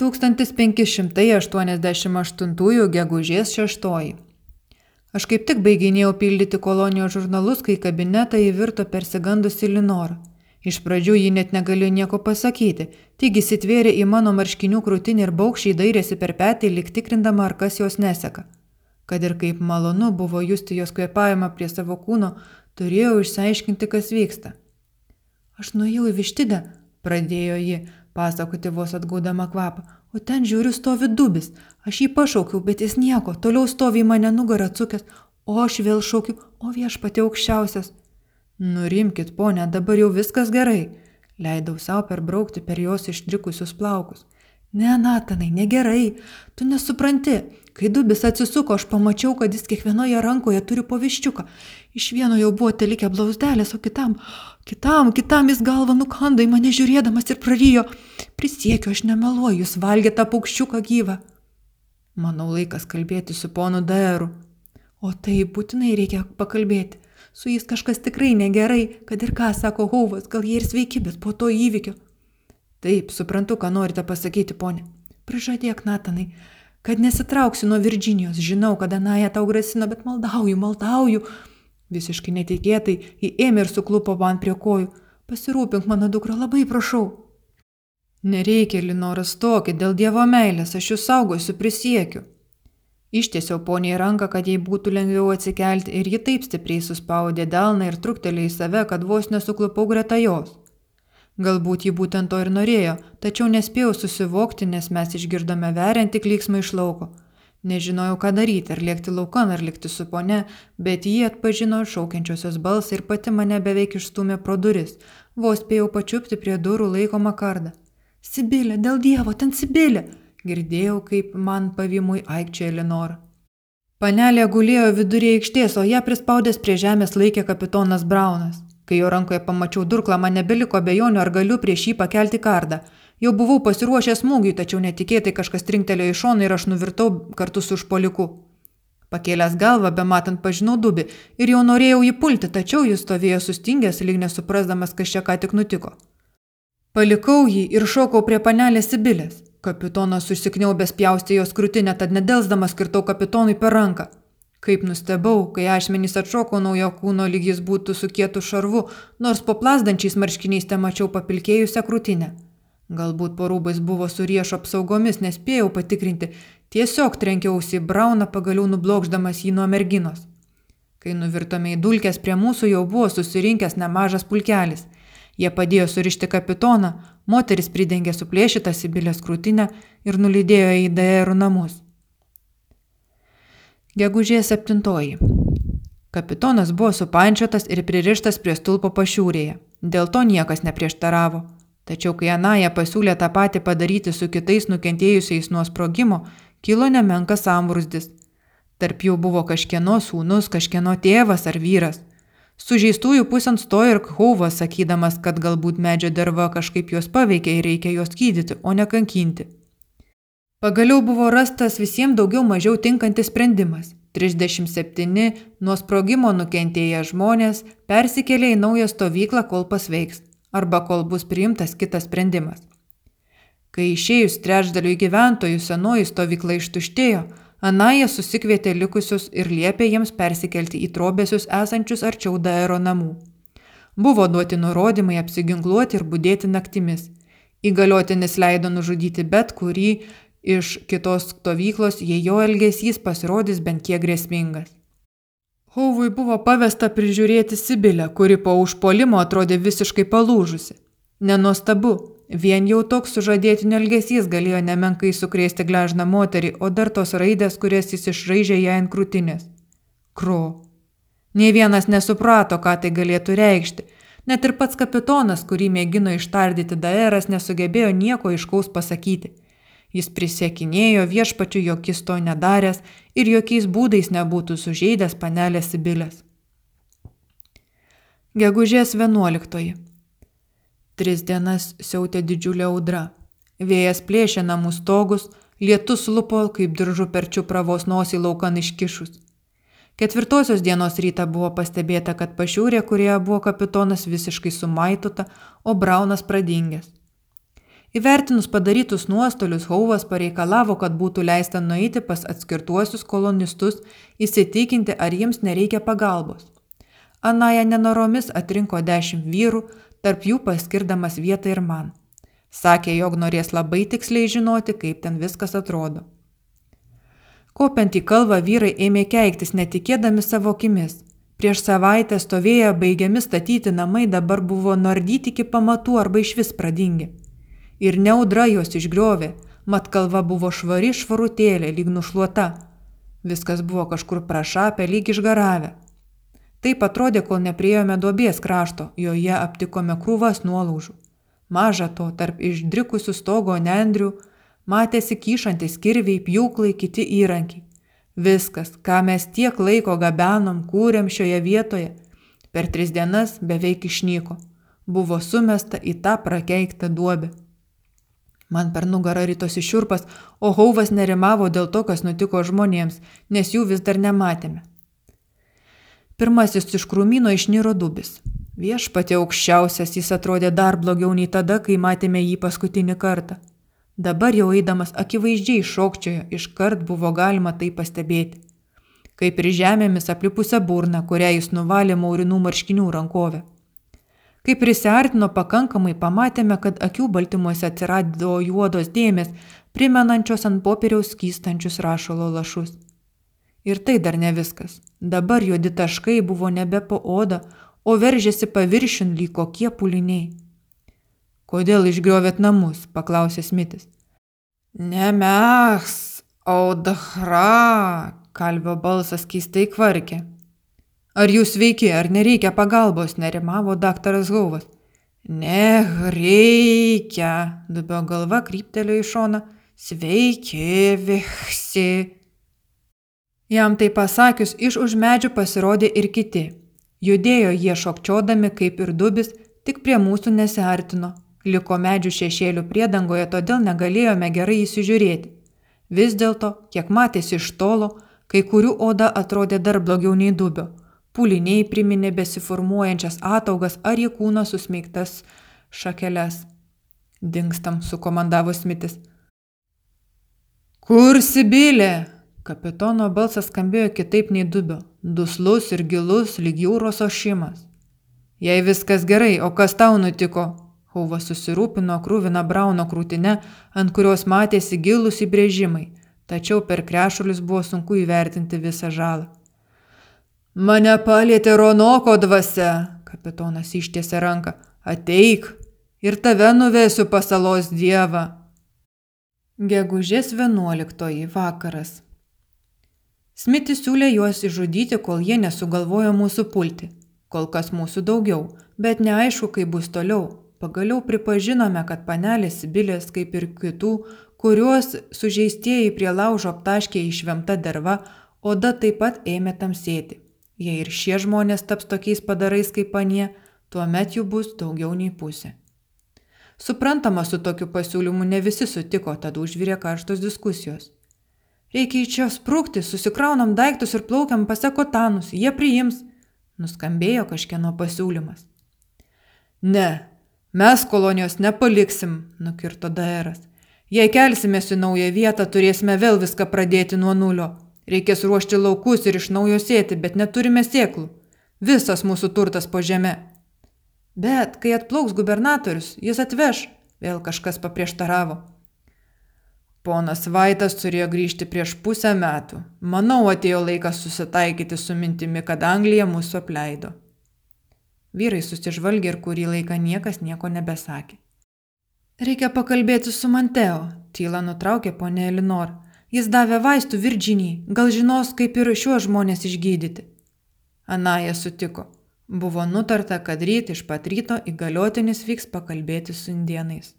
1588 gegužės 6. Aš kaip tik baiginėjau pildyti kolonijos žurnalus, kai kabinetą įvirto persigandusi Linora. Iš pradžių ji net negalėjo nieko pasakyti, tik įsitvėrė į mano marškinių krūtinį ir baukščiai dairėsi per petį, lik tikrindama, ar kas jos neseka. Kad ir kaip malonu buvo justi jos kvėpavimą prie savo kūno, turėjau išsiaiškinti, kas vyksta. Aš nuėjau į vištidę, pradėjo ji, pasakoti vos atgaudama kvapą. O ten žiūriu stovi dubis. Aš jį pašaukiau, bet jis nieko. Toliau stovi į mane nugarą atsukęs. O aš vėl šaukiu, o viešpatė aukščiausias. Nurimkit, ponė, dabar jau viskas gerai. Leidau savo perbraukti per jos ištrikusius plaukus. Ne, Natanai, negerai. Tu nesupranti. Kai dubis atsisuko, aš pamačiau, kad jis kiekvienoje rankoje turi poviščiuką. Iš vieno jau buvo telikę blausdelės, o kitam, kitam, kitam jis galvą nukando į mane žiūrėdamas ir prarijo. Prisiekiu, aš nemeluoju, jūs valgė tą paukščiuką gyvą. Manau laikas kalbėti su ponu Daeru. O tai būtinai reikia pakalbėti. Su jais kažkas tikrai negerai, kad ir ką sako Hauvas, gal jie ir sveiki, bet po to įvykio. Taip, suprantu, ką norite pasakyti, ponė. Prižadėk, Natanai, kad nesitrauksiu nuo Virginijos. Žinau, kad Anaja tau grasino, bet maldauju, maldauju. Visiškai netikėtai ji ėmė ir suklupo man prie kojų. Pasirūpink mano dukra, labai prašau. Nereikia, Linoras, tokį, dėl Dievo meilės, aš jūs saugosiu, prisiekiu. Ištiesiau poniai ranką, kad jai būtų lengviau atsikelti ir ji taip stipriai suspaudė delną ir truktelė į save, kad vos nesuklupau greta jos. Galbūt ji būtent to ir norėjo, tačiau nespėjau susivokti, nes mes išgirdome veriantį klyksmą iš lauko. Nežinojau, ką daryti, ar lėkti laukan, ar likti su pone, bet jį atpažino šaukiančiosios balsą ir pati mane beveik išstumė pro duris. Vos spėjau pačiupti prie durų laikomą kardą. Sibilė, dėl Dievo, ten Sibilė! Girdėjau, kaip man pavimui aikčia Elinora. Panelė gulėjo viduryje aikštės, o ją prispaudęs prie žemės laikė kapitonas Braunas. Kai jo rankoje pamačiau durklą, man nebeliko abejonių, ar galiu prieš jį pakelti kardą. Jau buvau pasiruošęs smūgiui, tačiau netikėtai kažkas trinktelėjo į šoną ir aš nuvirtau kartu su užpoliku. Pakėlęs galvą, be matant pažinau dubi ir jau norėjau jį pulti, tačiau jis stovėjo sustingęs, lyg nesuprasdamas, kas čia ką tik nutiko. Palikau jį ir šokau prie panelės Sibilės. Kapitonas užsikniaubęs pjaustė jos krūtinę, tad nedelsdamas skirtau kapitonui per ranką. Kaip nustebau, kai ašmenys atšoko naujo kūno lyg jis būtų su kietu šarvu, nors po plasdančiais marškiniais te mačiau papilkėjusią krūtinę. Galbūt po rūbais buvo su riešo apsaugomis, nespėjau patikrinti, tiesiog trenkiausi į brauną pagaliau nublokždamas jį nuo merginos. Kai nuvirtome į dulkes prie mūsų jau buvo susirinkęs nemažas pulkelis. Jie padėjo surišti kapitoną, moteris pridengė suplėšytą Sibilės krūtinę ir nulydėjo į DR namus. Gegužės 7. Kapitonas buvo supančiotas ir pririštas prie stulpo pašiūrėje. Dėl to niekas neprieštaravo. Tačiau kai Anaja pasiūlė tą patį padaryti su kitais nukentėjusiais nuo sprogimo, kilo nemenkas sambrusdis. Tarp jų buvo kažkieno sūnus, kažkieno tėvas ar vyras. Sužeistųjų pusant stojo ir Hauvas, sakydamas, kad galbūt medžio derva kažkaip juos paveikia ir reikia juos gydyti, o ne kankinti. Pagaliau buvo rastas visiems daugiau mažiau tinkantis sprendimas. 37 nuo sprogimo nukentėję žmonės persikėlė į naują stovyklą, kol pasveiks, arba kol bus priimtas kitas sprendimas. Kai išėjus trečdaliui gyventojų senoji stovykla ištuštėjo, Anaja susikvietė likusius ir liepė jiems persikelti į trobesius esančius arčiau Daero namų. Buvo duoti nurodymai apsiginkluoti ir būdėti naktimis. Įgaliotinis leido nužudyti bet kurį iš kitos stovyklos, jei jo elgesys pasirodys bent kiek grėsmingas. Hauvui buvo pavesta prižiūrėti Sibilę, kuri po užpolimo atrodė visiškai palūžusi. Nenuostabu, vien jau toks sužadėtinio elgesys galėjo nemenkai sukrėsti gležną moterį, o dar tos raidės, kurias jis išraižė ją ant krūtinės. Kro. Nie vienas nesuprato, ką tai galėtų reikšti. Net ir pats kapitonas, kurį mėgino ištardyti Daeras, nesugebėjo nieko iškaus pasakyti. Jis prisiekinėjo viešpačiu, jog jis to nedaręs ir jokiais būdais nebūtų sužeidęs panelės Sibilės. Gegužės 11. Tris dienas siautė didžiulė audra. Vėjas plėšė namų stogus, lietus lupo kaip diržu perčiu pravos nosį laukan iškišus. Ketvirtosios dienos rytą buvo pastebėta, kad pašiūrė, kurioje buvo kapitonas visiškai sumaituta, o Braunas pradingęs. Įvertinus padarytus nuostolius, Hauvas pareikalavo, kad būtų leista nueiti pas atskirtuosius kolonistus, įsitikinti, ar jiems nereikia pagalbos. Anaja nenoromis atrinko dešimt vyrų, tarp jų paskirdamas vietą ir man. Sakė, jog norės labai tiksliai žinoti, kaip ten viskas atrodo. Kopiant į kalvą vyrai ėmė keiktis, netikėdami savo akimis. Prieš savaitę stovėję baigiami statyti namai dabar buvo nardyti iki pamatų arba iš vis pradingi ir neaudra juos išgriovė, mat kalva buvo švari švarutėlė, lyg nušluota. Viskas buvo kažkur prašapę, lyg išgaravę. Taip atrodė, kol nepriejome duobės krašto, joje aptikome krūvas nuolaužų. Maža to, tarp išdrikusių stogo nendrių matėsi kyšantis kirviai, pjūklai, kiti įrankiai. Viskas, ką mes tiek laiko gabenom, kūrėm šioje vietoje, per tris dienas beveik išnyko. Buvo sumesta į tą prakeiktą duobę. Man per nugarą rytosi šiurpas, o Hauvas nerimavo dėl to, kas nutiko žmonėms, nes jų vis dar nematėme. Pirmasis iš krūmino išniro dubis. Viešpatė aukščiausias jis atrodė dar blogiau nei tada, kai matėme jį paskutinį kartą. Dabar jau eidamas akivaizdžiai šokčiojo, iškart buvo galima tai pastebėti. Kaip ir žemėmis aplipusią burną, kurią jis nuvalė maurinų marškinių rankovę. Kai prisartino pakankamai, pamatėme, kad akių baltymuose atsirado juodos dėmės, primenančios ant popieriaus kystančius rašalo lašus. Ir tai dar ne viskas. Dabar juodi taškai buvo nebe po odą, o veržėsi paviršiun lyg kokie puliniai. Kodėl išgriovėt namus? paklausė Smitis. Nemeks, audahra, kalbio balsas keistai kvarkė. Ar jūs sveiki, ar nereikia pagalbos, nerimavo daktaras Gauvas. Nereikia, dubio galva kryptelėjo į šoną. Sveiki visi. Jam tai pasakius, iš už medžių pasirodė ir kiti. Judėjo jie šokčiodami kaip ir dubis, tik prie mūsų nesiartino. Liko medžių šešėlių priedangoje, todėl negalėjome gerai įsižiūrėti. Vis dėlto, kiek matėsi iš tolo, kai kurių oda atrodė dar blogiau nei dubio Pūliniai priminė besiformuojančias ataugas ar į kūną susmeigtas šakeles. Dingstam, sukomandavo Smitis. Kur Sibilė? Kapitono balsas skambėjo kitaip nei dubio, duslus ir gilus lyg jūros ošimas. Jei viskas gerai, o kas tau nutiko? Hauvas susirūpino krūviną brauno krūtinę, ant kurios matėsi gilus įbrėžimai, tačiau per krešulius buvo sunku įvertinti visą žalą. Mane palėtė Ronoko dvasia, kapitonas ištiesė ranką. Ateik ir tave nuvesiu pasalos dievą. Gegužės 11 vakaras. Smitis siūlė juos išžudyti, kol jie nesugalvojo mūsų pulti. Kol kas mūsų daugiau, bet neaišku, kaip bus toliau. Pagaliau pripažinome, kad panelės Sibilės, kaip ir kitų, kuriuos sužeistieji prie laužo aptaškė išvemta derva, oda taip pat ėmė tamsėti. Jei ir šie žmonės taps tokiais padarais kaip anie, tuomet jų bus daugiau nei pusė. Suprantama, su tokiu pasiūlymu ne visi sutiko, tad užvirė karštos diskusijos. Reikia į čia sprūkti, susikraunam daiktus ir plaukiam pasekotanus, jie priims, nuskambėjo kažkieno pasiūlymas. Ne, mes kolonijos nepaliksim, nukirto Daeras. Jei kelsimės į naują vietą, turėsime vėl viską pradėti nuo nulio. Reikės ruošti laukus ir iš naujo sėti, bet neturime sėklų. Visas mūsų turtas po žemė. Bet kai atplauks gubernatorius, jis atveš, vėl kažkas paprieštaravo. Ponas Vaitas turėjo grįžti prieš pusę metų. Manau, atėjo laikas susitaikyti su mintimi, kad Anglija mūsų apleido. Vyrai susižvalgė ir kurį laiką niekas nieko nebesakė. Reikia pakalbėti su Manteo, tyla nutraukė ponė Elinor. Jis davė vaistų Virginijai, gal žinos, kaip ir šiuos žmonės išgydyti. Anaja sutiko. Buvo nutarta, kad ryt iš pat ryto įgaliotinis vyks pakalbėti su indienais.